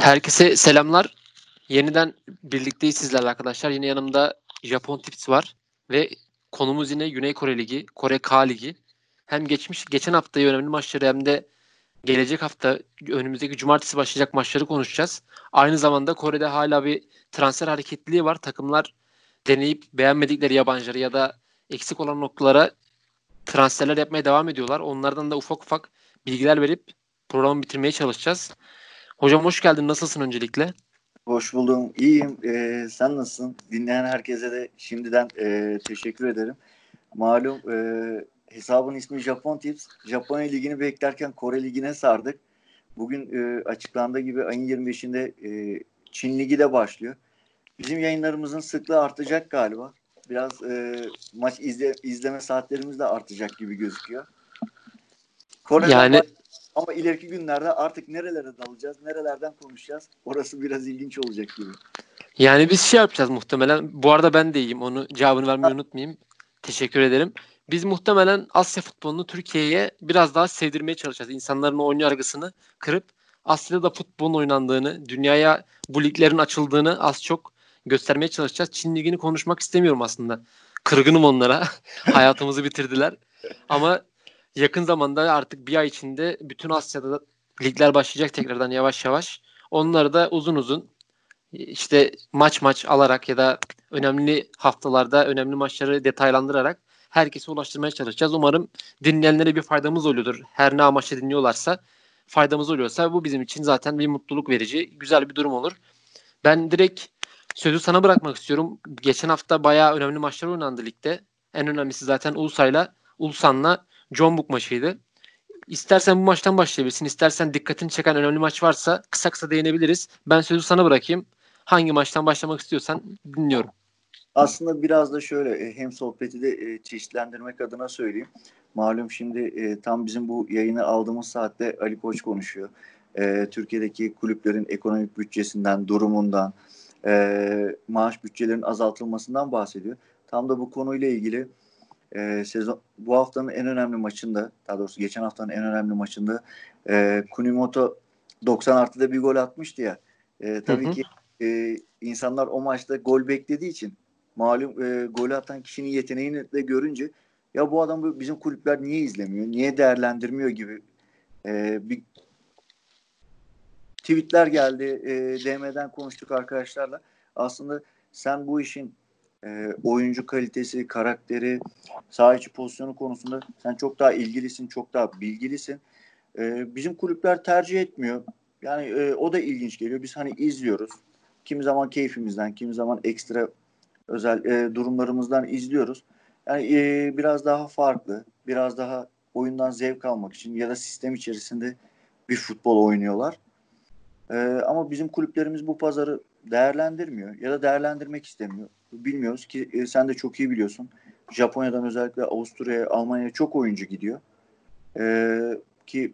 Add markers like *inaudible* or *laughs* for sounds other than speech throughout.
Herkese selamlar. Yeniden birlikteyiz sizlerle arkadaşlar. Yine yanımda Japon Tips var ve konumuz yine Güney Kore Ligi, Kore K Ligi. Hem geçmiş geçen haftayı önemli maçları hem de gelecek hafta önümüzdeki cumartesi başlayacak maçları konuşacağız. Aynı zamanda Kore'de hala bir transfer hareketliliği var. Takımlar deneyip beğenmedikleri yabancıları ya da eksik olan noktalara transferler yapmaya devam ediyorlar. Onlardan da ufak ufak bilgiler verip programı bitirmeye çalışacağız. Hocam hoş geldin. Nasılsın öncelikle? Hoş buldum. İyiyim. Ee, sen nasılsın? Dinleyen herkese de şimdiden e, teşekkür ederim. Malum e, hesabın ismi Japon Tips. Japonya Ligi'ni beklerken Kore Ligi'ne sardık. Bugün e, açıklandığı gibi ayın 25'inde e, Çin Ligi de başlıyor. Bizim yayınlarımızın sıklığı artacak galiba. Biraz e, maç izle, izleme saatlerimiz de artacak gibi gözüküyor. Kore'den yani baş- ama ileriki günlerde artık nerelere dalacağız, nerelerden konuşacağız orası biraz ilginç olacak gibi. Yani biz şey yapacağız muhtemelen. Bu arada ben de iyiyim. Onu cevabını vermeyi unutmayayım. Teşekkür ederim. Biz muhtemelen Asya futbolunu Türkiye'ye biraz daha sevdirmeye çalışacağız. İnsanların oyun yargısını kırıp Asya'da da futbolun oynandığını, dünyaya bu liglerin açıldığını az çok göstermeye çalışacağız. Çin ligini konuşmak istemiyorum aslında. Kırgınım onlara. *laughs* Hayatımızı bitirdiler. Ama yakın zamanda artık bir ay içinde bütün Asya'da ligler başlayacak tekrardan yavaş yavaş. Onları da uzun uzun işte maç maç alarak ya da önemli haftalarda önemli maçları detaylandırarak herkese ulaştırmaya çalışacağız. Umarım dinleyenlere bir faydamız oluyordur. Her ne amaçla dinliyorlarsa faydamız oluyorsa bu bizim için zaten bir mutluluk verici, güzel bir durum olur. Ben direkt sözü sana bırakmak istiyorum. Geçen hafta bayağı önemli maçlar oynandı ligde. En önemlisi zaten Ulusay'la Ulsan'la John Book maçıydı. İstersen bu maçtan başlayabilirsin. İstersen dikkatini çeken önemli maç varsa kısa kısa değinebiliriz. Ben sözü sana bırakayım. Hangi maçtan başlamak istiyorsan dinliyorum. Aslında biraz da şöyle e, hem sohbeti de e, çeşitlendirmek adına söyleyeyim. Malum şimdi e, tam bizim bu yayını aldığımız saatte Ali Koç konuşuyor. Türkiye'deki kulüplerin ekonomik bütçesinden, durumundan, maaş bütçelerinin azaltılmasından bahsediyor. Tam da bu konuyla ilgili e, sezon bu haftanın en önemli maçında daha doğrusu geçen haftanın en önemli maçında e, Kunimoto 90 artıda bir gol atmıştı ya. E, tabii hı hı. ki e, insanlar o maçta gol beklediği için malum e, golü atan kişinin yeteneğini de görünce ya bu adam bizim kulüpler niye izlemiyor, niye değerlendirmiyor gibi e, bir tweetler geldi. E, DM'den konuştuk arkadaşlarla. Aslında sen bu işin e, oyuncu kalitesi, karakteri, saha içi pozisyonu konusunda sen çok daha ilgilisin, çok daha bilgilisin. E, bizim kulüpler tercih etmiyor. Yani e, o da ilginç geliyor. Biz hani izliyoruz. Kimi zaman keyfimizden, kimi zaman ekstra özel e, durumlarımızdan izliyoruz. Yani e, biraz daha farklı, biraz daha oyundan zevk almak için ya da sistem içerisinde bir futbol oynuyorlar. E, ama bizim kulüplerimiz bu pazarı değerlendirmiyor ya da değerlendirmek istemiyor bilmiyoruz ki e, sen de çok iyi biliyorsun. Japonya'dan özellikle Avusturya'ya, Almanya'ya çok oyuncu gidiyor. E, ki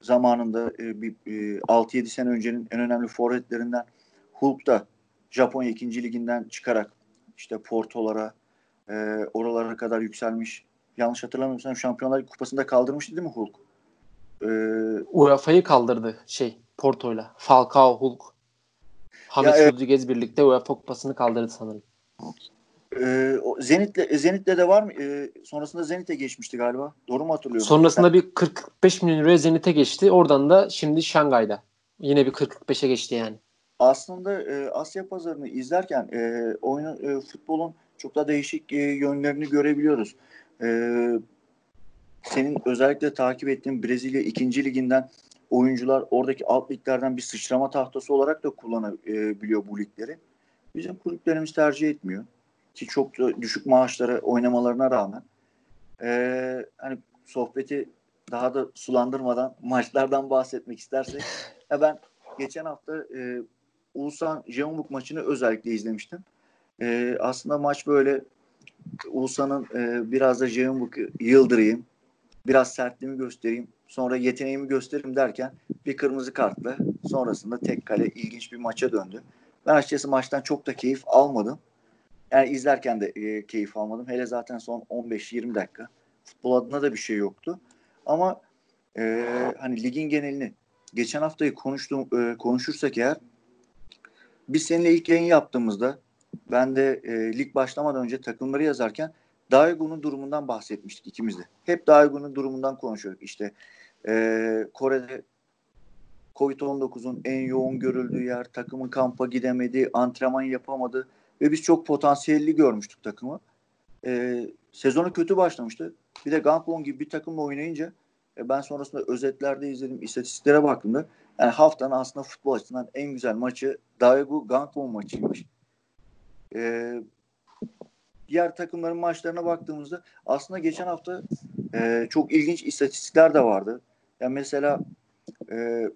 zamanında e, bir e, 6-7 sene öncenin en önemli forvetlerinden Hulk da Japonya 2. liginden çıkarak işte Porto'lara e, oralara kadar yükselmiş. Yanlış hatırlamıyorsam Şampiyonlar Kupası'nda kaldırmıştı değil mi Hulk? Ee, UEFA'yı kaldırdı şey Porto'yla. Falcao, Hulk. Hamis ya, Rodriguez birlikte UEFA kupasını kaldırdı sanırım. Ee, Zenit'le Zenit'le de var mı? Ee, sonrasında Zenit'e geçmişti galiba. Doğru mu hatırlıyorum? Sonrasında bir 40-45 milyon liraya Zenit'e geçti. Oradan da şimdi Şangay'da. Yine bir 40-45'e geçti yani. Aslında e, Asya pazarını izlerken e, oyunun e, futbolun çok da değişik e, yönlerini görebiliyoruz. E, senin özellikle takip ettiğin Brezilya 2. liginden oyuncular oradaki alt liglerden bir sıçrama tahtası olarak da kullanabiliyor bu ligleri. Bizim kulüplerimiz tercih etmiyor. Ki çok da düşük maaşlara oynamalarına rağmen. Ee, hani sohbeti daha da sulandırmadan *laughs* maçlardan bahsetmek istersek. Ya ben geçen hafta e, Ulusan Jeonbuk maçını özellikle izlemiştim. E, aslında maç böyle Ulusan'ın e, biraz da Jeonbuk'u yıldırayım, biraz sertliğimi göstereyim Sonra yeteneğimi gösteririm derken bir kırmızı kartla sonrasında tek kale ilginç bir maça döndü. Ben açıkçası maçtan çok da keyif almadım. Yani izlerken de e, keyif almadım. Hele zaten son 15-20 dakika. Futbol adına da bir şey yoktu. Ama e, hani ligin genelini geçen haftayı konuştuğum, e, konuşursak eğer biz seninle ilk yayın yaptığımızda ben de e, lig başlamadan önce takımları yazarken Daegun'un durumundan bahsetmiştik ikimiz de. Hep Daegun'un durumundan konuşuyorduk. İşte e, Kore'de Covid-19'un en yoğun görüldüğü yer, takımın kampa gidemedi, antrenman yapamadı ve biz çok potansiyelli görmüştük takımı. E, sezonu kötü başlamıştı. Bir de Gangwon gibi bir takımla oynayınca e, ben sonrasında özetlerde izledim, istatistiklere baktığımda yani haftanın aslında futbol açısından en güzel maçı Daegu Gangwon maçıymış. E, diğer takımların maçlarına baktığımızda aslında geçen hafta e, çok ilginç istatistikler de vardı. Yani mesela e,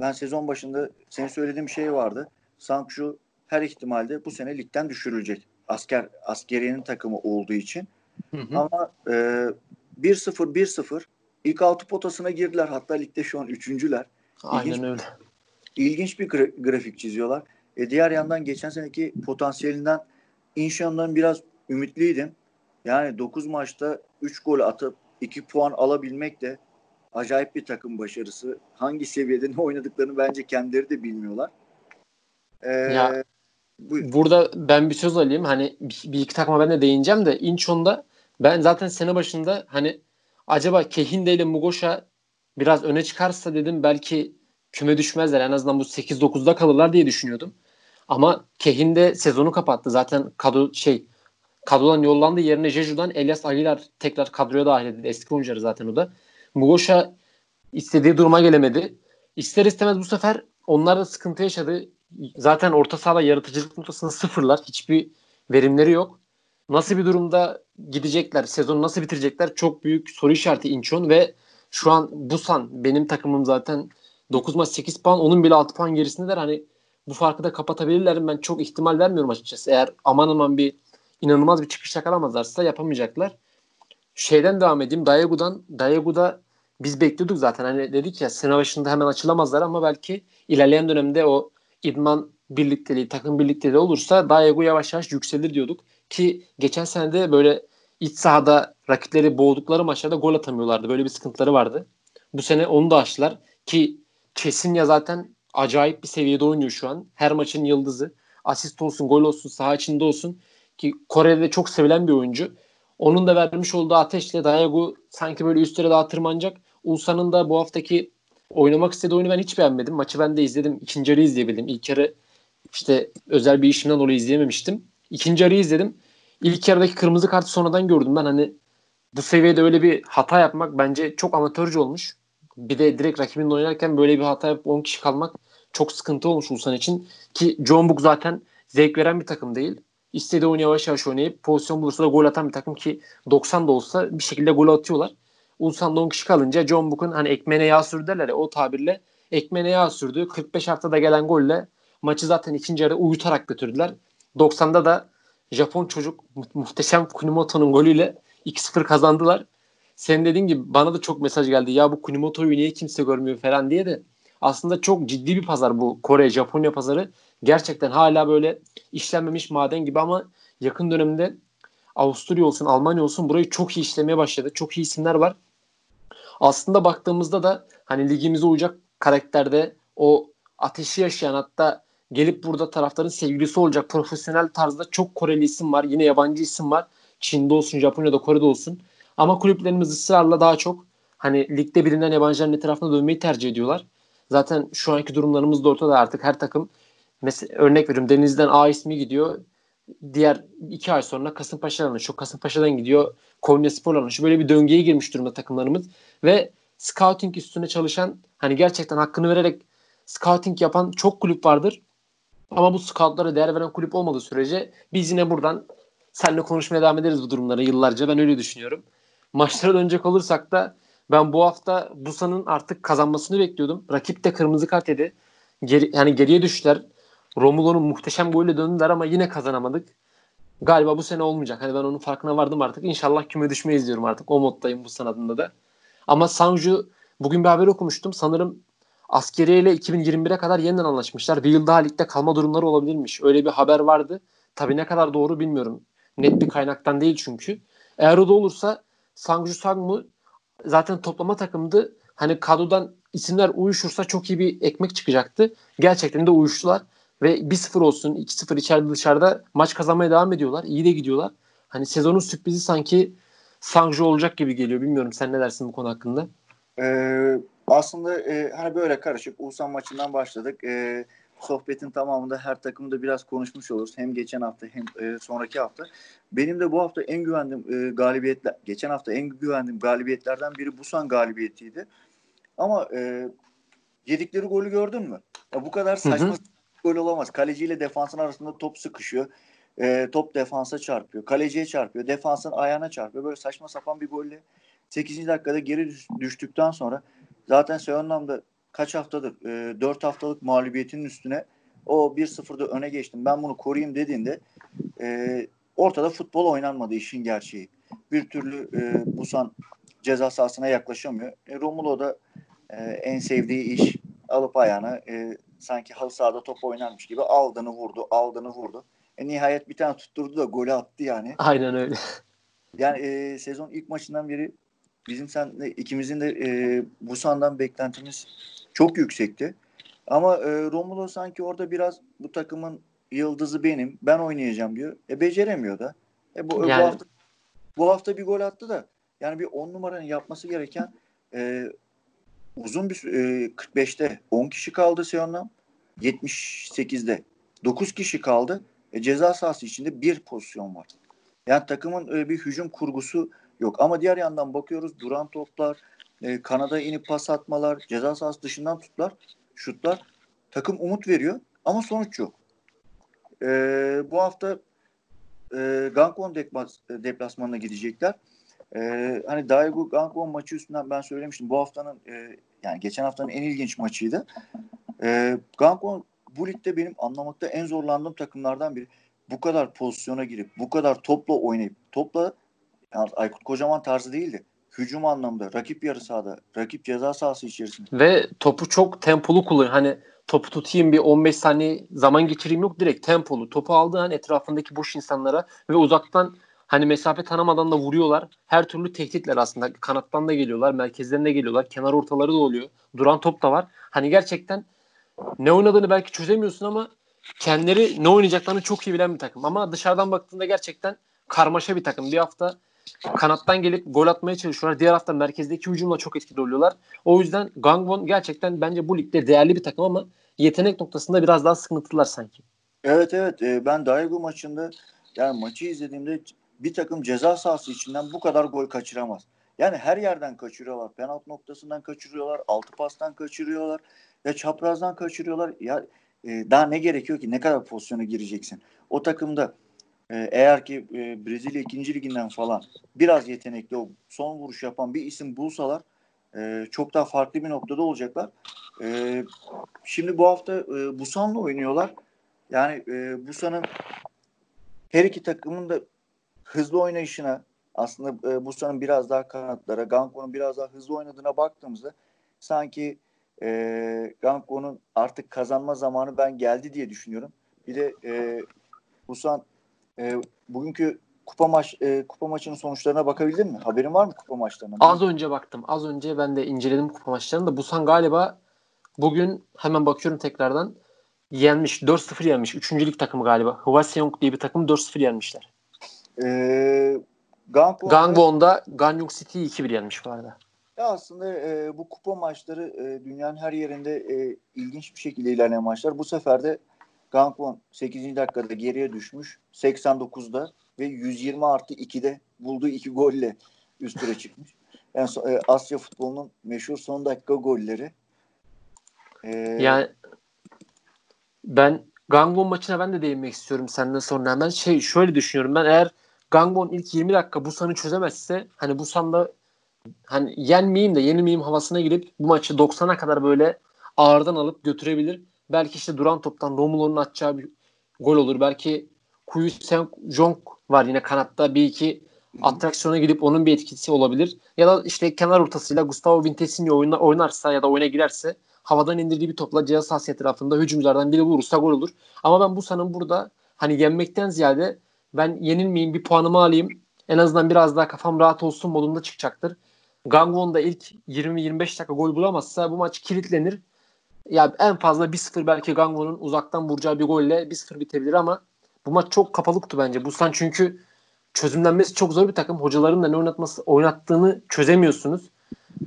ben sezon başında senin söylediğim şey vardı. Sankshu her ihtimalde bu sene ligden düşürülecek. Asker askeriyenin takımı olduğu için. Hı hı. Ama e, 1-0 1-0 ilk altı potasına girdiler. Hatta ligde şu an üçüncüler. Aynen ilginç, öyle. İlginç bir gra- grafik çiziyorlar. E, diğer yandan geçen seneki potansiyelinden İnşallah biraz ümitliydim. Yani 9 maçta 3 gol atıp 2 puan alabilmek de acayip bir takım başarısı. Hangi seviyede ne oynadıklarını bence kendileri de bilmiyorlar. Ee, ya, buyur. Burada ben bir söz alayım. Hani bir, iki takıma ben de değineceğim de Inchon'da ben zaten sene başında hani acaba Kehinde ile Mugoş'a biraz öne çıkarsa dedim belki küme düşmezler. En azından bu 8-9'da kalırlar diye düşünüyordum. Ama Kehinde sezonu kapattı. Zaten kadro şey kadrodan yollandı. Yerine Jeju'dan Elias Aguilar tekrar kadroya dahil edildi. Eski oyuncuları zaten o da. Mugoş'a istediği duruma gelemedi. İster istemez bu sefer onlar da sıkıntı yaşadı. Zaten orta sahada yaratıcılık noktasını sıfırlar. Hiçbir verimleri yok. Nasıl bir durumda gidecekler? Sezonu nasıl bitirecekler? Çok büyük soru işareti Incheon ve şu an Busan benim takımım zaten 9 maç 8 puan onun bile 6 puan gerisindeler. Hani bu farkı da kapatabilirler Ben çok ihtimal vermiyorum açıkçası. Eğer aman aman bir inanılmaz bir çıkış yakalamazlarsa yapamayacaklar. Şeyden devam edeyim. Dayegu'dan. Dayegu'da biz bekliyorduk zaten. Hani dedik ya sene başında hemen açılamazlar ama belki ilerleyen dönemde o idman birlikteliği, takım birlikteliği olursa Daegu yavaş yavaş yükselir diyorduk. Ki geçen sene de böyle iç sahada rakipleri boğdukları maçlarda gol atamıyorlardı. Böyle bir sıkıntıları vardı. Bu sene onu da aştılar. Ki kesin ya zaten acayip bir seviyede oynuyor şu an. Her maçın yıldızı. Asist olsun, gol olsun, saha içinde olsun. Ki Kore'de çok sevilen bir oyuncu. Onun da vermiş olduğu ateşle Dayagu sanki böyle üstlere daha tırmanacak. Ulsan'ın da bu haftaki oynamak istediği oyunu ben hiç beğenmedim. Maçı ben de izledim. İkinci yarı izleyebildim. İlk yarı işte özel bir işimden dolayı izleyememiştim. İkinci yarı izledim. İlk yarıdaki kırmızı kartı sonradan gördüm ben. Hani bu seviyede öyle bir hata yapmak bence çok amatörce olmuş. Bir de direkt rakibinle oynarken böyle bir hata yapıp 10 kişi kalmak çok sıkıntı olmuş Ulsan için. Ki John Book zaten zevk veren bir takım değil. İstediği oyunu yavaş yavaş oynayıp pozisyon bulursa da gol atan bir takım ki 90 da olsa bir şekilde gol atıyorlar. Ulsan'da 10 kişi kalınca John Book'un hani ekmeğine yağ sürdü derler ya o tabirle ekmeğine yağ sürdü. 45 haftada gelen golle maçı zaten ikinci yarı uyutarak götürdüler. 90'da da Japon çocuk muhteşem Kunimoto'nun golüyle 2-0 kazandılar. Sen dediğin gibi bana da çok mesaj geldi. Ya bu Kunimoto'yu niye kimse görmüyor falan diye de aslında çok ciddi bir pazar bu Kore, Japonya pazarı. Gerçekten hala böyle işlenmemiş maden gibi ama yakın dönemde Avusturya olsun, Almanya olsun burayı çok iyi işlemeye başladı. Çok iyi isimler var. Aslında baktığımızda da hani ligimize uyacak karakterde o ateşi yaşayan hatta gelip burada taraftarın sevgilisi olacak profesyonel tarzda çok Koreli isim var. Yine yabancı isim var. Çin'de olsun, Japonya'da, Kore'de olsun. Ama kulüplerimiz ısrarla daha çok hani ligde bilinen yabancıların etrafına dönmeyi tercih ediyorlar. Zaten şu anki durumlarımız da ortada artık her takım mesela örnek veriyorum Denizli'den A ismi gidiyor. Diğer iki ay sonra Kasımpaşa'dan anlaşıyor. Kasımpaşa'dan gidiyor Konya Spor anlaşıyor. Böyle bir döngüye girmiş durumda takımlarımız. Ve scouting üstüne çalışan hani gerçekten hakkını vererek scouting yapan çok kulüp vardır. Ama bu scoutlara değer veren kulüp olmadığı sürece biz yine buradan seninle konuşmaya devam ederiz bu durumlara yıllarca. Ben öyle düşünüyorum. Maçlara dönecek olursak da ben bu hafta Busa'nın artık kazanmasını bekliyordum. Rakip de kırmızı kart yedi. Geri, yani geriye düştüler. Romulo'nun muhteşem golüyle döndüler ama yine kazanamadık. Galiba bu sene olmayacak. Hani ben onun farkına vardım artık. İnşallah küme düşmeyiz diyorum artık. O moddayım bu adında da. Ama Sanju bugün bir haber okumuştum. Sanırım askeriye ile 2021'e kadar yeniden anlaşmışlar. Bir yıl daha ligde kalma durumları olabilirmiş. Öyle bir haber vardı. Tabii ne kadar doğru bilmiyorum. Net bir kaynaktan değil çünkü. Eğer o da olursa Sangju Sangmu zaten toplama takımdı. Hani kadrodan isimler uyuşursa çok iyi bir ekmek çıkacaktı. Gerçekten de uyuştular ve 1-0 olsun 2-0 içeride dışarıda maç kazanmaya devam ediyorlar. İyi de gidiyorlar. Hani sezonun sürprizi sanki Sangjo olacak gibi geliyor. Bilmiyorum sen ne dersin bu konu hakkında? Ee, aslında e, hani böyle karışık. Ulsan maçından başladık. E, sohbetin tamamında her takımda biraz konuşmuş oluruz. Hem geçen hafta hem e, sonraki hafta. Benim de bu hafta en güvendiğim e, galibiyetler, geçen hafta en güvendiğim galibiyetlerden biri Busan galibiyetiydi. Ama e, yedikleri golü gördün mü? Ya bu kadar saçma hı hı. Gol olamaz. Kaleciyle defansın arasında top sıkışıyor. E, top defansa çarpıyor. Kaleciye çarpıyor. Defansın ayağına çarpıyor. Böyle saçma sapan bir golle 8. dakikada geri düştükten sonra zaten Seonlam'da kaç haftadır e, 4 haftalık mağlubiyetinin üstüne o 1-0'da öne geçtim ben bunu koruyayım dediğinde e, ortada futbol oynanmadı işin gerçeği. Bir türlü e, Busan ceza sahasına yaklaşamıyor. E, Romulo da e, en sevdiği iş alıp ayağına e, sanki halı sahada top oynarmış gibi aldığını vurdu, aldığını vurdu. E, nihayet bir tane tutturdu da golü attı yani. Aynen öyle. Yani e, sezon ilk maçından beri bizim sen de ikimizin de e, Busan'dan beklentimiz çok yüksekti. Ama e, Romulo sanki orada biraz bu takımın yıldızı benim. Ben oynayacağım diyor. E beceremiyor da. E bu, yani... bu hafta bu hafta bir gol attı da yani bir on numaranın yapması gereken e, uzun bir e, 45'te 10 kişi kaldı Seon'dan. 78'de 9 kişi kaldı. E, ceza sahası içinde bir pozisyon var. Yani takımın e, bir hücum kurgusu yok. Ama diğer yandan bakıyoruz duran toplar, e, kanada inip pas atmalar, ceza sahası dışından tutlar, şutlar takım umut veriyor ama sonuç yok. E, bu hafta e, Gangwon deplasmanına gidecekler. Hani Daegu Gangwon maçı üstünden ben söylemiştim. Bu haftanın e, yani geçen haftanın en ilginç maçıydı. E, Gangwon bu ligde benim anlamakta en zorlandığım takımlardan biri. Bu kadar pozisyona girip bu kadar topla oynayıp topla yani Aykut Kocaman tarzı değildi hücum anlamda rakip yarı sahada, rakip ceza sahası içerisinde. Ve topu çok tempolu kullanıyor. Hani topu tutayım bir 15 saniye zaman geçireyim yok direkt tempolu. Topu aldığı an etrafındaki boş insanlara ve uzaktan hani mesafe tanımadan da vuruyorlar. Her türlü tehditler aslında. Kanattan da geliyorlar, merkezlerinde geliyorlar. Kenar ortaları da oluyor. Duran top da var. Hani gerçekten ne oynadığını belki çözemiyorsun ama kendileri ne oynayacaklarını çok iyi bilen bir takım. Ama dışarıdan baktığında gerçekten karmaşa bir takım. Bir hafta kanattan gelip gol atmaya çalışıyorlar. Diğer hafta merkezdeki hücumla çok etkili oluyorlar. O yüzden Gangwon gerçekten bence bu ligde değerli bir takım ama yetenek noktasında biraz daha sıkıntılar sanki. Evet evet ee, ben Daegu maçında yani maçı izlediğimde bir takım ceza sahası içinden bu kadar gol kaçıramaz. Yani her yerden kaçırıyorlar. Penaltı noktasından kaçırıyorlar. Altı pastan kaçırıyorlar. Ya çaprazdan kaçırıyorlar. Ya e, daha ne gerekiyor ki? Ne kadar pozisyona gireceksin? O takımda ee, eğer ki e, Brezilya 2. liginden falan biraz yetenekli o son vuruş yapan bir isim bulsalar e, çok daha farklı bir noktada olacaklar. E, şimdi bu hafta e, Busan'la oynuyorlar. Yani e, Busan'ın her iki takımın da hızlı oynayışına aslında e, Busan'ın biraz daha kanatlara, Ganko'nun biraz daha hızlı oynadığına baktığımızda sanki e, Ganko'nun artık kazanma zamanı ben geldi diye düşünüyorum. Bir de e, Busan e, bugünkü kupa maç e, kupa maçının sonuçlarına bakabildin mi? Haberin var mı kupa maçlarına? Az önce baktım. Az önce ben de inceledim kupa maçlarını da Busan galiba bugün hemen bakıyorum tekrardan yenmiş. 4-0 yenmiş. Üçüncülük takımı galiba. Hwaseong diye bir takım 4-0 yenmişler. Ee, Gangwon'da, Gangwon'da Ganyong City 2-1 yenmiş bu arada. Ya aslında e, bu kupa maçları e, dünyanın her yerinde e, ilginç bir şekilde ilerleyen maçlar. Bu sefer de Gangwon 8. dakikada geriye düşmüş. 89'da ve 120 artı 2'de bulduğu iki golle üst tura çıkmış. *laughs* Yani e, Asya futbolunun meşhur son dakika golleri. Ee, yani ben Gangwon maçına ben de değinmek istiyorum senden sonra hemen. Şey şöyle düşünüyorum ben eğer Gangwon ilk 20 dakika Busan'ı çözemezse hani Busan'da hani yenmeyeyim de yenilmeyeyim havasına girip bu maçı 90'a kadar böyle ağırdan alıp götürebilir. Belki işte duran toptan Romulo'nun atacağı bir gol olur. Belki Kuyu Sen Jong var yine kanatta bir iki atraksiyona gidip onun bir etkisi olabilir. Ya da işte kenar ortasıyla Gustavo Vintesinho oynar, oynarsa ya da oyuna girerse havadan indirdiği bir topla cihaz sahası etrafında hücumculardan biri vurursa gol olur. Ama ben bu sanın burada hani yenmekten ziyade ben yenilmeyeyim bir puanımı alayım en azından biraz daha kafam rahat olsun modunda çıkacaktır. Gangwon da ilk 20-25 dakika gol bulamazsa bu maç kilitlenir. Ya en fazla 1-0 belki Gangwon'un uzaktan vuracağı bir golle 1-0 bitebilir ama bu maç çok kapalı kutu bence. Busan çünkü çözümlenmesi çok zor bir takım. Hocaların da ne oynatması oynattığını çözemiyorsunuz.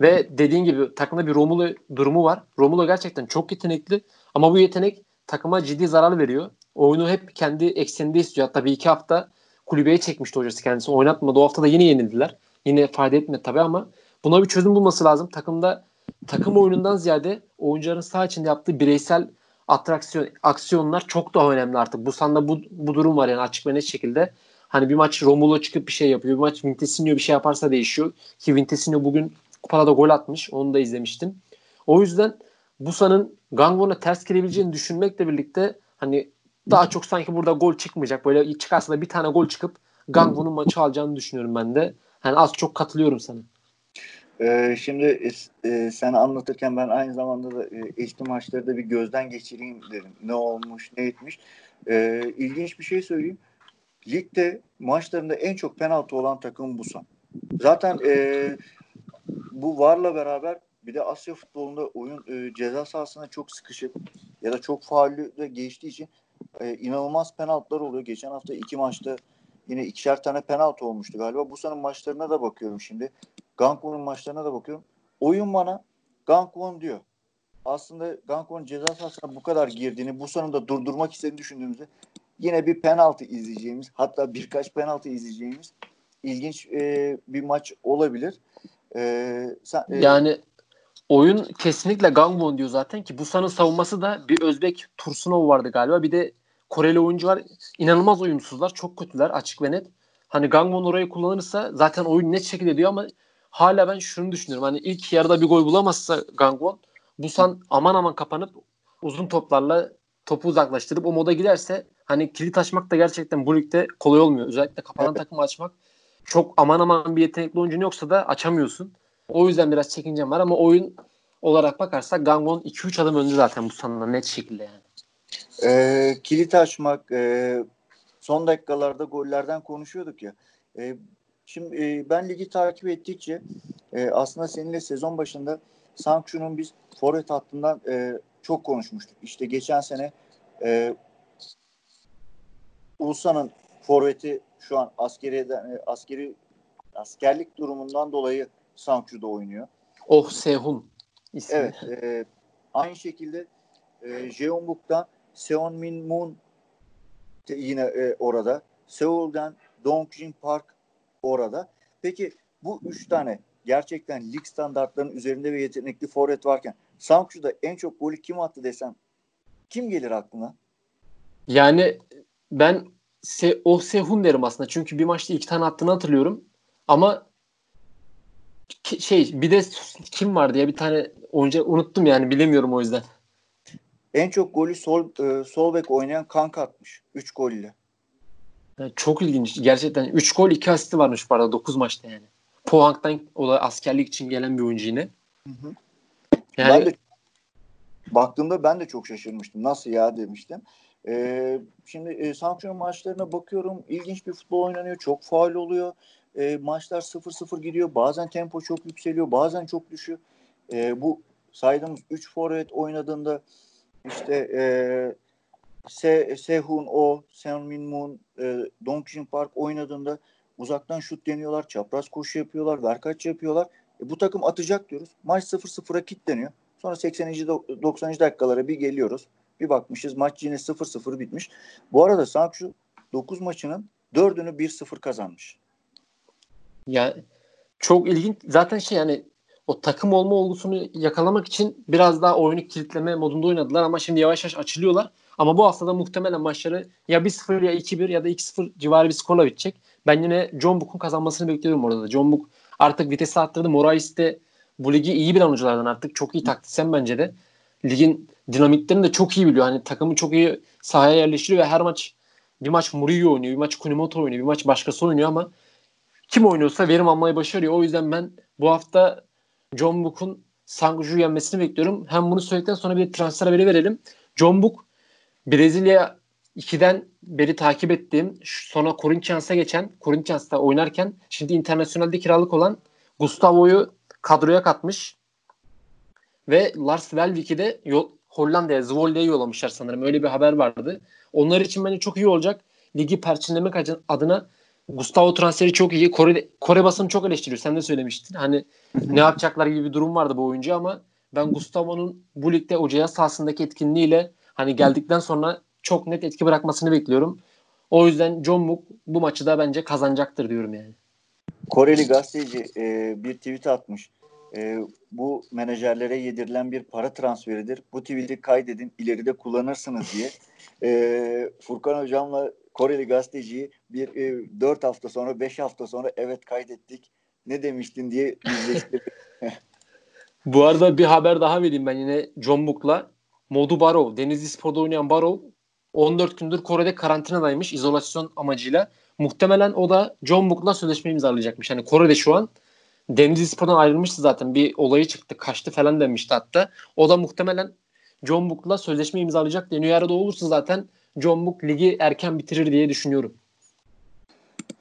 Ve dediğin gibi takımda bir Romulo durumu var. Romulo gerçekten çok yetenekli ama bu yetenek takıma ciddi zarar veriyor. Oyunu hep kendi ekseninde istiyor. Hatta bir iki hafta kulübeye çekmişti hocası kendisi. Oynatmadı. O hafta da yine yenildiler. Yine fayda etmedi tabii ama buna bir çözüm bulması lazım. Takımda takım oyunundan ziyade oyuncuların saha içinde yaptığı bireysel atraksiyon aksiyonlar çok daha önemli artık. Bu sanda bu, bu durum var yani açık ve net şekilde. Hani bir maç Romulo çıkıp bir şey yapıyor. Bir maç Vintesinho bir şey yaparsa değişiyor. Ki Vintesinho bugün kupada da gol atmış. Onu da izlemiştim. O yüzden Busa'nın Gangwon'a ters girebileceğini düşünmekle birlikte hani daha çok sanki burada gol çıkmayacak. Böyle çıkarsa da bir tane gol çıkıp Gangwon'un maçı alacağını düşünüyorum ben de. Hani az çok katılıyorum sana. Ee, şimdi e, sen anlatırken ben aynı zamanda da e, eşli maçları da bir gözden geçireyim dedim. Ne olmuş, ne etmiş. Ee, ilginç bir şey söyleyeyim. Ligde maçlarında en çok penaltı olan takım Busan. Zaten e, bu varla beraber bir de Asya futbolunda oyun e, ceza sahasına çok sıkışıp ya da çok faullü de geçtiği için e, inanılmaz penaltılar oluyor. Geçen hafta iki maçta yine ikişer tane penaltı olmuştu galiba. Bu sene maçlarına da bakıyorum şimdi. Gangwon'un maçlarına da bakıyorum. Oyun bana Gangwon diyor. Aslında Gangwon ceza sahasına bu kadar girdiğini, bu sonunda durdurmak istediğini düşündüğümüzde yine bir penaltı izleyeceğimiz, hatta birkaç penaltı izleyeceğimiz ilginç e, bir maç olabilir. E, sen, e, yani oyun kesinlikle Gangwon diyor zaten ki Busan'ın savunması da bir Özbek Tursunov vardı galiba. Bir de Koreli oyuncular inanılmaz uyumsuzlar. Çok kötüler açık ve net. Hani Gangwon orayı kullanırsa zaten oyun net şekilde diyor ama hala ben şunu düşünüyorum. Hani ilk yarıda bir gol bulamazsa Gangwon Busan aman aman kapanıp uzun toplarla topu uzaklaştırıp o moda giderse hani kilit açmak da gerçekten bu ligde kolay olmuyor. Özellikle kapanan evet. takımı açmak çok aman aman bir yetenekli oyuncun yoksa da açamıyorsun. O yüzden biraz çekincem var ama oyun olarak bakarsak Gangwon 2-3 adım önde zaten bu sanılan net şekilde yani. E, kilit açmak e, son dakikalarda gollerden konuşuyorduk ya. E, şimdi e, ben ligi takip ettikçe e, aslında seninle sezon başında Sancho'nun biz forvet hattından e, çok konuşmuştuk. İşte geçen sene e, Ulsan'ın forveti şu an askeri askeri askerlik durumundan dolayı Sancho'da oynuyor. Oh Sehun ismi. Evet. E, aynı şekilde e, Jeonbuk'tan Seon Min Moon yine e, orada. Seul'den Dongjin Park orada. Peki bu üç tane gerçekten lig standartlarının üzerinde ve yetenekli forvet varken Sancho'da en çok golü kim attı desem kim gelir aklına? Yani ben Se o Sehun derim aslında. Çünkü bir maçta iki tane attığını hatırlıyorum. Ama şey bir de kim vardı ya bir tane oyuncu unuttum yani bilemiyorum o yüzden. En çok golü sol e, sol bek oynayan Kanka atmış. 3 golle. Yani çok ilginç. Gerçekten 3 gol 2 asisti varmış bu arada 9 maçta yani. Pohang'dan o da askerlik için gelen bir oyuncu yine. Hı hı. Yani, ben de baktığımda ben de çok şaşırmıştım. Nasıl ya demiştim. Ee, şimdi e, sanksiyon maçlarına bakıyorum. İlginç bir futbol oynanıyor. Çok faal oluyor. E, maçlar 0-0 gidiyor. Bazen tempo çok yükseliyor. Bazen çok düşüyor. E, bu saydığımız 3 forvet oynadığında işte e, Se, Sehun O, Sen Min Moon, e, Dongjin Park oynadığında uzaktan şut deniyorlar, çapraz koşu yapıyorlar, verkaç yapıyorlar. E, bu takım atacak diyoruz. Maç 0-0'a kilitleniyor. Sonra 80. 90. dakikalara bir geliyoruz. Bir bakmışız maç yine 0-0 bitmiş. Bu arada Sancho 9 maçının 4'ünü 1-0 kazanmış. Ya çok ilginç. Zaten şey yani o takım olma olgusunu yakalamak için biraz daha oyunu kilitleme modunda oynadılar ama şimdi yavaş yavaş açılıyorlar. Ama bu haftada muhtemelen maçları ya 1-0 ya 2-1 ya da 2-0 civarı bir skorla bitecek. Ben yine John Book'un kazanmasını bekliyorum orada da. John Book artık vitesi arttırdı. Morais de bu ligi iyi bilen oyunculardan artık. Çok iyi taktisyen bence de. Ligin dinamiklerini de çok iyi biliyor. Hani takımı çok iyi sahaya yerleştiriyor ve her maç bir maç Murillo oynuyor, bir maç Kunimoto oynuyor, bir maç başkası oynuyor ama kim oynuyorsa verim almayı başarıyor. O yüzden ben bu hafta John Book'un Sangju'yu yenmesini bekliyorum. Hem bunu söyledikten sonra bir transfer haberi verelim. John Book Brezilya 2'den beri takip ettiğim sonra Corinthians'a geçen Corinthians'ta oynarken şimdi internasyonelde kiralık olan Gustavo'yu kadroya katmış. Ve Lars Velvik'i de yol, Hollanda'ya, Zwolda'ya yollamışlar sanırım. Öyle bir haber vardı. Onlar için bence çok iyi olacak. Ligi perçinlemek adına Gustavo transferi çok iyi. Kore, Kore basını çok eleştiriyor. Sen de söylemiştin. Hani ne yapacaklar gibi bir durum vardı bu oyuncu ama ben Gustavo'nun bu ligde Ocağı sahasındaki etkinliğiyle hani geldikten sonra çok net etki bırakmasını bekliyorum. O yüzden John Book bu maçı da bence kazanacaktır diyorum yani. Koreli gazeteci e, bir tweet atmış. E, bu menajerlere yedirilen bir para transferidir. Bu tweet'i kaydedin ileride kullanırsınız diye. E, Furkan hocamla Koreli gazeteciyi bir e, 4 hafta sonra 5 hafta sonra evet kaydettik. Ne demiştin diye yüzleştirdik. *laughs* *laughs* Bu arada bir haber daha vereyim ben yine John Book'la. Modu Barrow, Denizli Spor'da oynayan Barrow 14 gündür Kore'de karantinadaymış izolasyon amacıyla. Muhtemelen o da John Book'la sözleşme imzalayacakmış. Hani Kore'de şu an Denizli Spor'dan ayrılmıştı zaten. Bir olayı çıktı. Kaçtı falan demişti hatta. O da muhtemelen John Book'la sözleşme imzalayacak deniyor. Eğer olursa zaten John Book ligi erken bitirir diye düşünüyorum.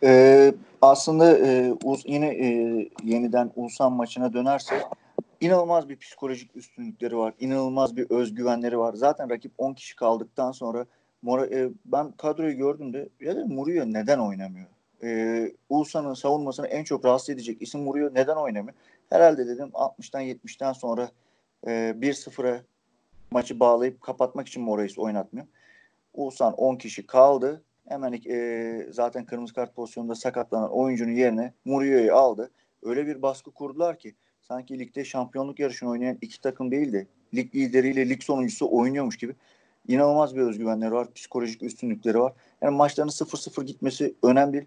Ee, aslında e, uz, yine e, yeniden Ulsan maçına dönerse inanılmaz bir psikolojik üstünlükleri var. İnanılmaz bir özgüvenleri var. Zaten rakip 10 kişi kaldıktan sonra Mora, e, ben kadroyu gördüm de ya da Murillo neden oynamıyor? E, Ulsan'ın savunmasını en çok rahatsız edecek isim Murillo neden oynamıyor? Herhalde dedim 60'tan 70'ten sonra e, 1-0'a maçı bağlayıp kapatmak için Morais oynatmıyor. Ulsan 10 kişi kaldı. Hemen e, zaten kırmızı kart pozisyonunda sakatlanan oyuncunun yerine Murillo'yu aldı. Öyle bir baskı kurdular ki sanki ligde şampiyonluk yarışını oynayan iki takım değil de lig lideriyle lig sonuncusu oynuyormuş gibi inanılmaz bir özgüvenleri var. Psikolojik üstünlükleri var. Yani maçların 0-0 gitmesi önemli.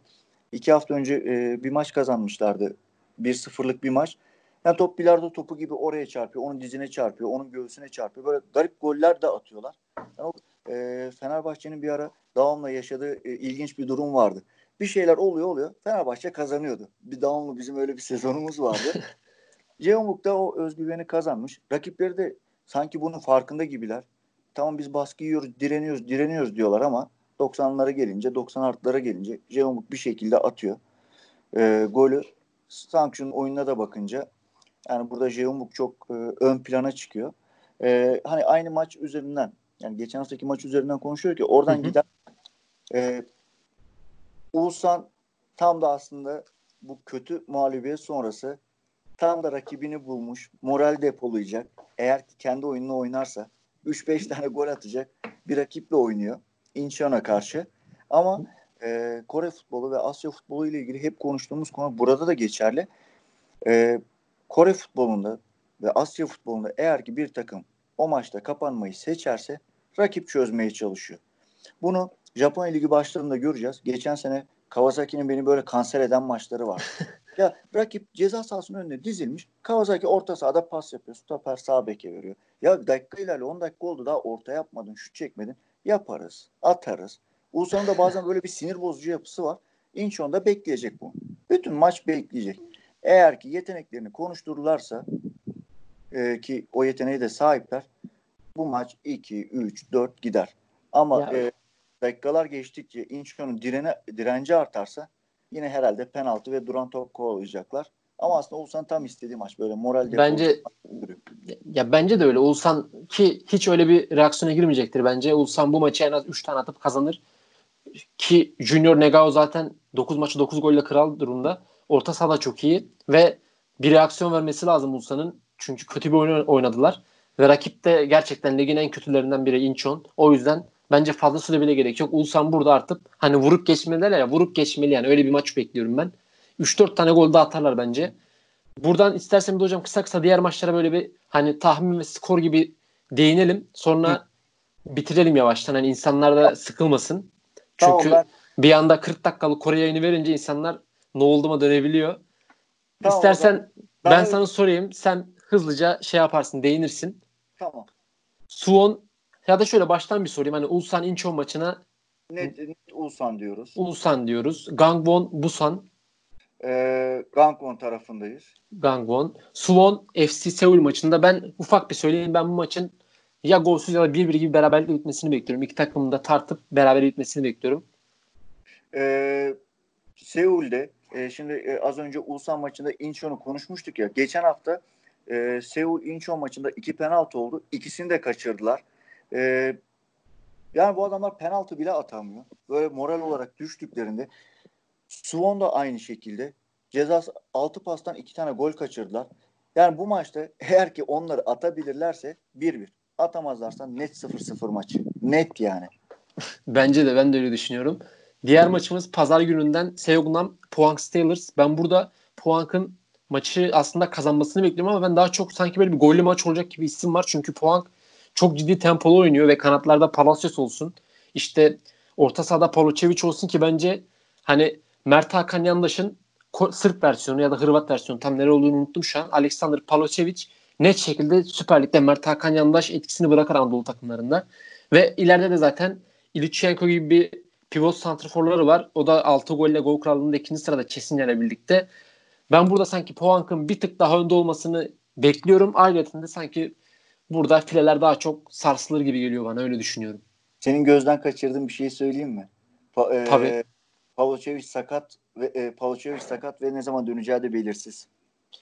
İki hafta önce e, bir maç kazanmışlardı. 1-0'lık bir maç. Yani top bilardo topu gibi oraya çarpıyor. Onun dizine çarpıyor. Onun göğsüne çarpıyor. Böyle garip goller de atıyorlar. Yani o, e, Fenerbahçe'nin bir ara Davam'la yaşadığı e, ilginç bir durum vardı. Bir şeyler oluyor oluyor. Fenerbahçe kazanıyordu. Bir Davam'la bizim öyle bir *laughs* sezonumuz vardı. *laughs* Ceomuk da o özgüveni kazanmış. Rakipleri de sanki bunun farkında gibiler. Tamam biz baskı yiyoruz, direniyoruz, direniyoruz diyorlar ama 90'lara gelince, 90 artılara gelince Jeomuk bir şekilde atıyor. E, golü Sanction oyununa da bakınca yani burada Jeomuk çok e, ön plana çıkıyor. E, hani aynı maç üzerinden yani geçen haftaki maç üzerinden konuşuyor ki oradan hı hı. giden e, Ulsan tam da aslında bu kötü mağlubiyet sonrası tam da rakibini bulmuş, moral depolayacak. Eğer ki kendi oyununu oynarsa 3-5 tane gol atacak bir rakiple oynuyor. Incheon'a karşı. Ama e, Kore futbolu ve Asya futbolu ile ilgili hep konuştuğumuz konu burada da geçerli. E, Kore futbolunda ve Asya futbolunda eğer ki bir takım o maçta kapanmayı seçerse rakip çözmeye çalışıyor. Bunu Japonya Ligi başlarında göreceğiz. Geçen sene Kawasaki'nin beni böyle kanser eden maçları var. *laughs* ya rakip ceza sahasının önüne dizilmiş. Kawasaki orta sahada pas yapıyor. Stoper sağ beke veriyor. Ya dakika ilerle 10 dakika oldu daha orta yapmadın, şut çekmedin. Yaparız, atarız. Ulsan'ın bazen böyle bir sinir bozucu yapısı var. İnçon da bekleyecek bu. Bütün maç bekleyecek. Eğer ki yeteneklerini konuştururlarsa e, ki o yeteneği de sahipler bu maç 2, 3, 4 gider. Ama e, dakikalar geçtikçe Inchon'un direne, direnci artarsa yine herhalde penaltı ve duran top kovalayacaklar. Ama aslında Oğuzhan tam istediği maç böyle moral Bence ya bence de öyle. Oğuzhan ki hiç öyle bir reaksiyona girmeyecektir bence. Oğuzhan bu maçı en az 3 tane atıp kazanır. Ki Junior Negao zaten 9 maçı 9 golle kral durumda. Orta sahada çok iyi ve bir reaksiyon vermesi lazım Oğuzhan'ın. Çünkü kötü bir oyun oynadılar. Ve rakip de gerçekten ligin en kötülerinden biri Incheon. O yüzden bence fazla süre bile gerek yok. Ulsan burada artık hani vurup geçmeliler ya vurup geçmeli yani öyle bir maç bekliyorum ben. 3-4 tane gol daha atarlar bence. Buradan istersen bir hocam kısa kısa diğer maçlara böyle bir hani tahmin ve skor gibi değinelim. Sonra Hı. bitirelim yavaştan. Hani insanlar da sıkılmasın. Çünkü tamam, ben... bir anda 40 dakikalık Kore yayını verince insanlar ne oldu dönebiliyor. Tamam, İstersen ben, ben sana sorayım. Sen hızlıca şey yaparsın, değinirsin. Tamam. Suwon ya da şöyle baştan bir sorayım. Hani Ulsan Incheon maçına net, net Ulsan diyoruz. Ulsan diyoruz. Gangwon Busan e, Gangwon tarafındayız. Gangwon. Suwon FC Seoul maçında ben ufak bir söyleyeyim. Ben bu maçın ya golsüz ya da 1-1 gibi beraberlikle bitmesini bekliyorum. İki takımın da tartıp beraber bitmesini bekliyorum. E, Seul'de e, şimdi e, az önce Ulsan maçında Incheon'u konuşmuştuk ya. Geçen hafta e, Seul Incheon maçında iki penaltı oldu. İkisini de kaçırdılar. E, yani bu adamlar penaltı bile atamıyor. Böyle moral olarak düştüklerinde Suwon da aynı şekilde. Cezası 6 pastan 2 tane gol kaçırdılar. Yani bu maçta *laughs* eğer ki onları atabilirlerse 1-1. Atamazlarsa net 0-0 maçı. Net yani. Bence de ben de öyle düşünüyorum. Diğer maçımız pazar gününden Seognam Puank Steelers. Ben burada Puank'ın maçı aslında kazanmasını bekliyorum ama ben daha çok sanki böyle bir gollü maç olacak gibi isim var. Çünkü Puank çok ciddi tempolu oynuyor ve kanatlarda Palacios olsun. İşte orta sahada Pavlovic olsun ki bence hani Mert Hakan Yandaş'ın Sırp versiyonu ya da Hırvat versiyonu tam nere olduğunu unuttum şu an. Aleksandr Palocevic net şekilde Süper Lig'de Mert Hakan Yandaş etkisini bırakır Anadolu takımlarında. Ve ileride de zaten İliçenko gibi bir pivot santrforları var. O da 6 golle gol krallığında ikinci sırada Çesinler'le birlikte. Ben burada sanki Poank'ın bir tık daha önde olmasını bekliyorum. Ayrıca sanki burada fileler daha çok sarsılır gibi geliyor bana öyle düşünüyorum. Senin gözden kaçırdığın bir şey söyleyeyim mi? Pa- Tabii. E, Pavlovic sakat ve e, Pavlovic sakat ve ne zaman döneceği de belirsiz.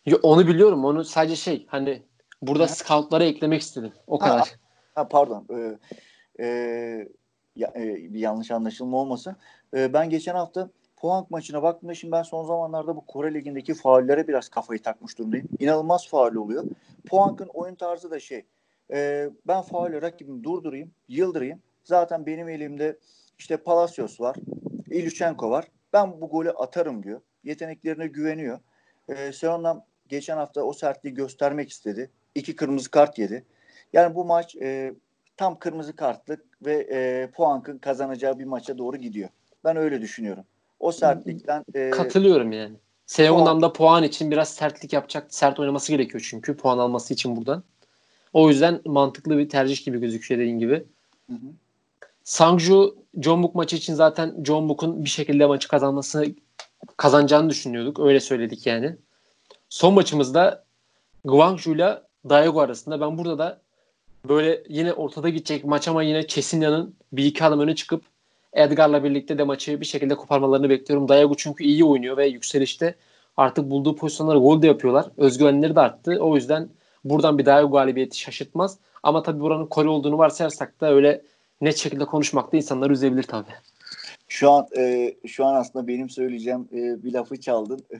Yo, onu biliyorum. Onu sadece şey hani burada ha. scoutlara eklemek istedim. O kadar. Ha, ha pardon. Ee, e, ya, e, bir yanlış anlaşılma olmasın. E, ben geçen hafta Puank maçına baktığımda şimdi ben son zamanlarda bu Kore Ligi'ndeki faullere biraz kafayı takmış durumdayım. İnanılmaz faul oluyor. Puank'ın oyun tarzı da şey. E, ben faulle rakibimi durdurayım, yıldırayım. Zaten benim elimde işte Palacios var, Ilyuchenko var. Ben bu golü atarım diyor. Yeteneklerine güveniyor. E, Seon'dan geçen hafta o sertliği göstermek istedi. İki kırmızı kart yedi. Yani bu maç e, tam kırmızı kartlık ve e, Puank'ın kazanacağı bir maça doğru gidiyor. Ben öyle düşünüyorum. O sertlikten e, katılıyorum yani. Seon'dan puan için biraz sertlik yapacak, sert oynaması gerekiyor çünkü puan alması için buradan. O yüzden mantıklı bir tercih gibi gözüküyor dediğin gibi. Hı hı. Sangju John Book maçı için zaten John Book'un bir şekilde maçı kazanmasını kazanacağını düşünüyorduk. Öyle söyledik yani. Son maçımızda Guangzhou ile Daegu arasında ben burada da böyle yine ortada gidecek maç ama yine Chesinya'nın bir iki adım öne çıkıp Edgar'la birlikte de maçı bir şekilde koparmalarını bekliyorum. Daegu çünkü iyi oynuyor ve yükselişte artık bulduğu pozisyonları gol de yapıyorlar. Özgüvenleri de arttı. O yüzden buradan bir Daegu galibiyeti şaşırtmaz. Ama tabii buranın Kore olduğunu varsayarsak da öyle net şekilde konuşmak da insanları üzebilir tabii. Şu an e, şu an aslında benim söyleyeceğim e, bir lafı çaldın. *laughs* e,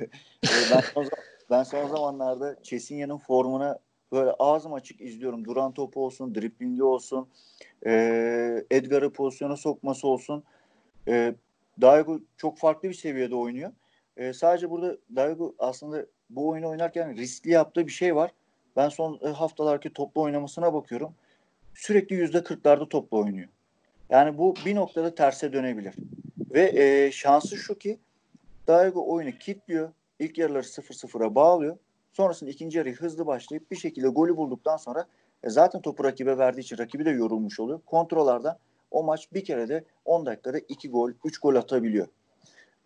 ben, son, ben son zamanlarda Chesinya'nın formuna böyle ağzım açık izliyorum. Duran topu olsun, driplingi olsun, e, Edgar'ı pozisyona sokması olsun. E, Daigo çok farklı bir seviyede oynuyor. E, sadece burada Daigo aslında bu oyunu oynarken riskli yaptığı bir şey var. Ben son e, haftalarki toplu oynamasına bakıyorum. Sürekli yüzde kırklarda toplu oynuyor. Yani bu bir noktada terse dönebilir. Ve e, şansı şu ki Daigo oyunu kilitliyor. İlk yarıları 0-0'a bağlıyor. Sonrasında ikinci yarıyı hızlı başlayıp bir şekilde golü bulduktan sonra e, zaten topu rakibe verdiği için rakibi de yorulmuş oluyor. Kontrolardan o maç bir kere de 10 dakikada 2 gol, 3 gol atabiliyor.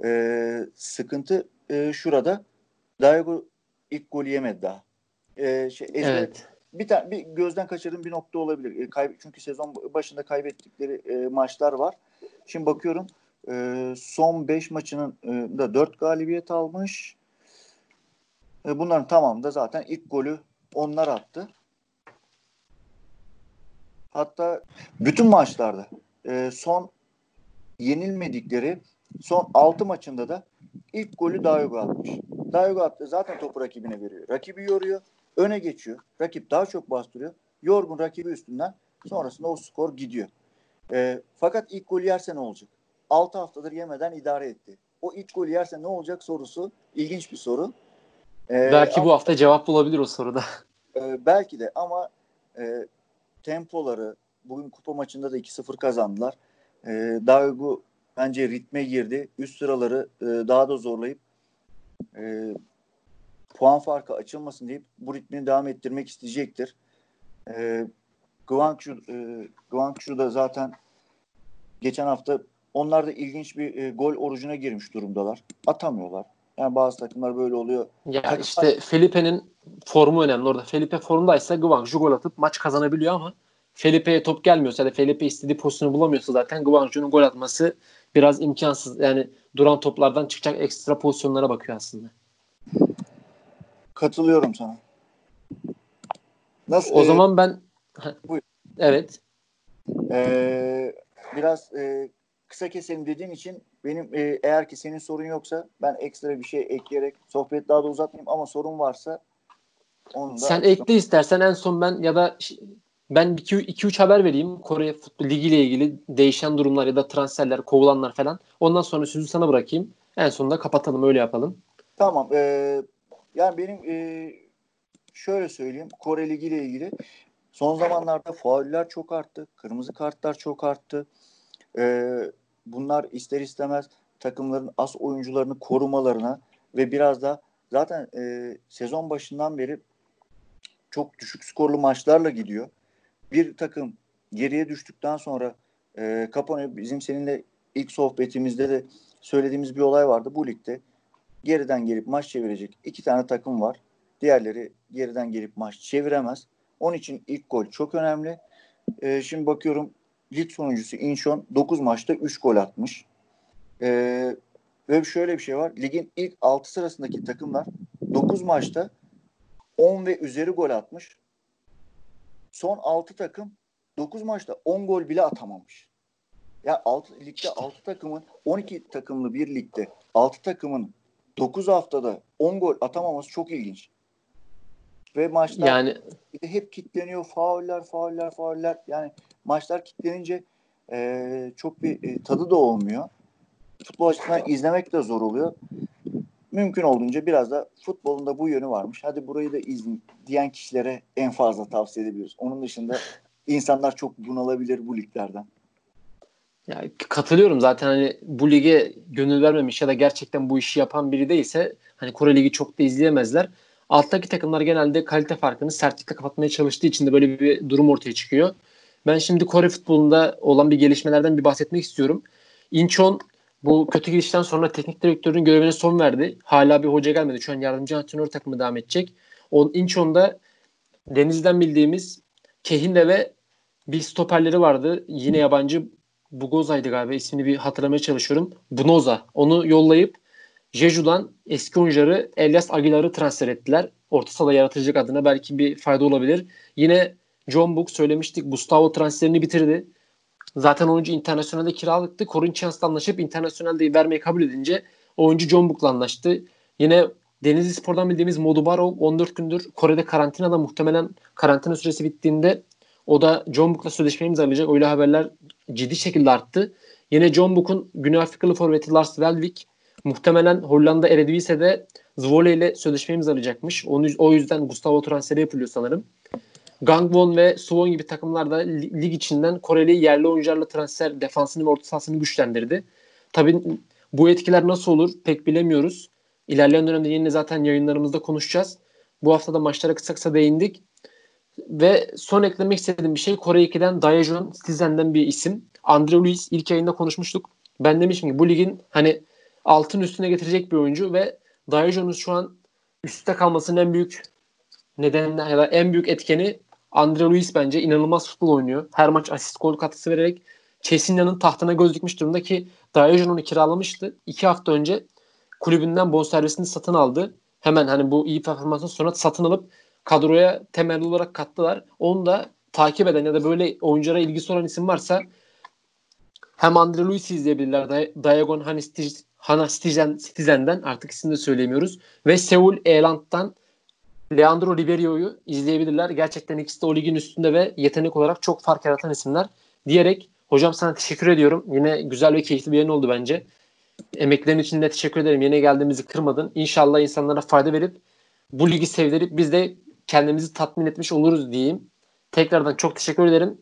Ee, sıkıntı e, şurada. Dayago ilk golü yemedi daha. Ee, şey, ezber, evet. Bir tane bir gözden kaçırdığım bir nokta olabilir. E, kayb- çünkü sezon başında kaybettikleri e, maçlar var. Şimdi bakıyorum e, son 5 maçının e, da 4 galibiyet almış. E, bunların tamamında zaten ilk golü onlar attı. Hatta bütün maçlarda e, son yenilmedikleri son 6 maçında da ilk golü Dayogo atmış. Dayogo attı zaten topu rakibine veriyor. Rakibi yoruyor, öne geçiyor. Rakip daha çok bastırıyor. Yorgun rakibi üstünden sonrasında o skor gidiyor. E, fakat ilk golü yerse ne olacak? 6 haftadır yemeden idare etti. O ilk golü yerse ne olacak sorusu ilginç bir soru. Ee, belki ama, bu hafta cevap bulabilir o soruda. *laughs* E, belki de ama e, tempoları bugün kupa maçında da 2-0 kazandılar. E, Daegu bence ritme girdi. Üst sıraları e, daha da zorlayıp e, puan farkı açılmasın deyip bu ritmini devam ettirmek isteyecektir. E, Guangzhou, e, Guangzhou'da zaten geçen hafta onlar da ilginç bir e, gol orucuna girmiş durumdalar. Atamıyorlar. Yani bazı takımlar böyle oluyor. Ya Takımlar... işte Felipe'nin formu önemli orada. Felipe formdaysa Guangzhou gol atıp maç kazanabiliyor ama Felipe'ye top gelmiyorsa ya da Felipe istediği pozisyonu bulamıyorsa zaten Guangzhou'nun gol atması biraz imkansız. Yani duran toplardan çıkacak ekstra pozisyonlara bakıyor aslında. Katılıyorum sana. Nasıl? O e, zaman ben buyur. evet. Ee, biraz e, kısa keselim dediğin için benim e, eğer ki senin sorun yoksa ben ekstra bir şey ekleyerek sohbet daha da uzatmayayım ama sorun varsa onu da Sen açtım. ekle istersen en son ben ya da ben 2-3 haber vereyim Kore Futbol Ligi ile ilgili değişen durumlar ya da transferler, kovulanlar falan. Ondan sonra sözü sana bırakayım. En sonunda kapatalım öyle yapalım. Tamam. Ee, yani benim e, şöyle söyleyeyim Kore Ligi ile ilgili son zamanlarda fauller çok arttı. Kırmızı kartlar çok arttı. Ee, bunlar ister istemez takımların as oyuncularını korumalarına ve biraz da zaten e, sezon başından beri çok düşük skorlu maçlarla gidiyor. Bir takım geriye düştükten sonra e, Capone bizim seninle ilk sohbetimizde de söylediğimiz bir olay vardı. Bu ligde geriden gelip maç çevirecek iki tane takım var. Diğerleri geriden gelip maç çeviremez. Onun için ilk gol çok önemli. E, şimdi bakıyorum lig sonuncusu Incheon 9 maçta 3 gol atmış. Ee, ve şöyle bir şey var. Ligin ilk 6 sırasındaki takımlar 9 maçta 10 ve üzeri gol atmış. Son 6 takım 9 maçta 10 gol bile atamamış. Ya yani alt, ligde 6 takımın 12 takımlı bir ligde 6 takımın 9 haftada 10 gol atamaması çok ilginç. Ve maçlar yani hep kitleniyor. Fauller, fauller, fauller. Yani maçlar kitlenince e, çok bir e, tadı da olmuyor. Futbol açısından izlemek de zor oluyor. Mümkün olduğunca biraz da futbolun da bu yönü varmış. Hadi burayı da izleyin diyen kişilere en fazla tavsiye edebiliyoruz. Onun dışında insanlar çok bunalabilir bu liglerden. Ya katılıyorum zaten hani bu lige gönül vermemiş ya da gerçekten bu işi yapan biri değilse hani Kore Ligi çok da izleyemezler. Alttaki takımlar genelde kalite farkını sertlikle kapatmaya çalıştığı için de böyle bir durum ortaya çıkıyor. Ben şimdi Kore futbolunda olan bir gelişmelerden bir bahsetmek istiyorum. Incheon bu kötü gidişten sonra teknik direktörün görevine son verdi. Hala bir hoca gelmedi. Şu an yardımcı antrenör takımı devam edecek. O Incheon'da Deniz'den bildiğimiz Kehinde ve bir stoperleri vardı. Yine yabancı Bugoza'ydı galiba. İsmini bir hatırlamaya çalışıyorum. Bunoza. Onu yollayıp Jeju'dan eski oyuncuları Elias Aguilar'ı transfer ettiler. Orta sahada yaratıcılık adına belki bir fayda olabilir. Yine John Book söylemiştik. Gustavo transferini bitirdi. Zaten oyuncu internasyonelde kiralıktı. Corinthians'la anlaşıp internasyonelde vermeyi kabul edince oyuncu John Book'la anlaştı. Yine Denizli Spor'dan bildiğimiz Modubarov 14 gündür Kore'de karantinada muhtemelen karantina süresi bittiğinde o da John Book'la sözleşme imzalayacak. Öyle haberler ciddi şekilde arttı. Yine John Book'un Güney Afrikalı forveti Lars Welvik muhtemelen Hollanda Eredivisie'de Zwolle ile sözleşme imzalayacakmış. O yüzden Gustavo transferi yapılıyor sanırım. Gangwon ve Suwon gibi takımlar da lig içinden Koreli yerli oyuncularla transfer defansını ve orta sahasını güçlendirdi. Tabii bu etkiler nasıl olur pek bilemiyoruz. İlerleyen dönemde yine zaten yayınlarımızda konuşacağız. Bu hafta da maçlara kısa kısa değindik. Ve son eklemek istediğim bir şey Kore 2'den Daejeon Citizen'den bir isim. Andre Luis ilk yayında konuşmuştuk. Ben demişim ki bu ligin hani altın üstüne getirecek bir oyuncu ve Daejeon'un şu an üstte kalmasının en büyük nedeninden ya da en büyük etkeni Andre Luis bence inanılmaz futbol oynuyor. Her maç asist gol katkısı vererek Cesina'nın tahtına göz dikmiş durumda ki Dayojon onu kiralamıştı. İki hafta önce kulübünden bonservisini satın aldı. Hemen hani bu iyi performansın sonra satın alıp kadroya temel olarak kattılar. Onu da takip eden ya da böyle oyunculara ilgisi olan isim varsa hem Andre Luis'i izleyebilirler. Diagon Hana Citizen'den artık ismini de söyleyemiyoruz. Ve Seul Eland'dan Leandro Ribeiro'yu izleyebilirler. Gerçekten ikisi de o ligin üstünde ve yetenek olarak çok fark yaratan isimler diyerek hocam sana teşekkür ediyorum. Yine güzel ve keyifli bir yayın oldu bence. Emeklerin için de teşekkür ederim. Yine geldiğimizi kırmadın. İnşallah insanlara fayda verip bu ligi sevdirip biz de kendimizi tatmin etmiş oluruz diyeyim. Tekrardan çok teşekkür ederim.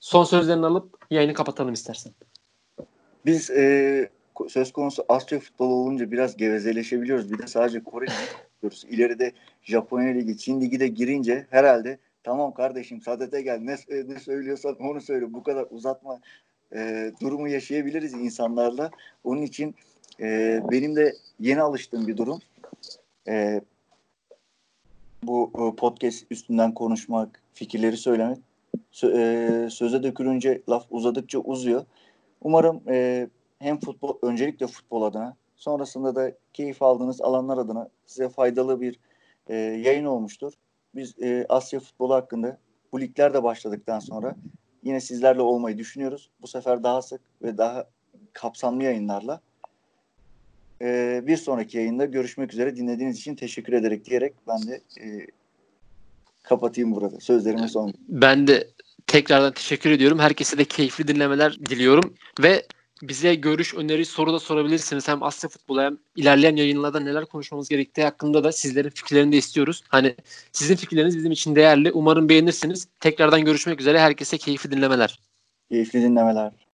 Son sözlerini alıp yayını kapatalım istersen. Biz e, söz konusu Asya futbolu olunca biraz gevezeleşebiliyoruz. Bir de sadece Kore yapıyoruz. İleride Japonya Ligi, Çin Ligi de girince herhalde tamam kardeşim sadete gel ne, ne söylüyorsan onu söyle bu kadar uzatma e, durumu yaşayabiliriz insanlarla. Onun için e, benim de yeni alıştığım bir durum. E, bu e, podcast üstünden konuşmak, fikirleri söylemek. Sö, e, söze dökülünce laf uzadıkça uzuyor. Umarım e, hem futbol öncelikle futbol adına Sonrasında da keyif aldığınız alanlar adına size faydalı bir e, yayın olmuştur. Biz e, Asya futbolu hakkında bu ligler de başladıktan sonra yine sizlerle olmayı düşünüyoruz. Bu sefer daha sık ve daha kapsamlı yayınlarla. E, bir sonraki yayında görüşmek üzere. Dinlediğiniz için teşekkür ederek diyerek ben de e, kapatayım burada. Sözlerimi son. Ben de tekrardan teşekkür ediyorum. Herkese de keyifli dinlemeler diliyorum ve bize görüş, öneri, soru da sorabilirsiniz. Hem Asya Futbolu hem ilerleyen yayınlarda neler konuşmamız gerektiği hakkında da sizlerin fikirlerini de istiyoruz. Hani sizin fikirleriniz bizim için değerli. Umarım beğenirsiniz. Tekrardan görüşmek üzere. Herkese keyifli dinlemeler. Keyifli dinlemeler.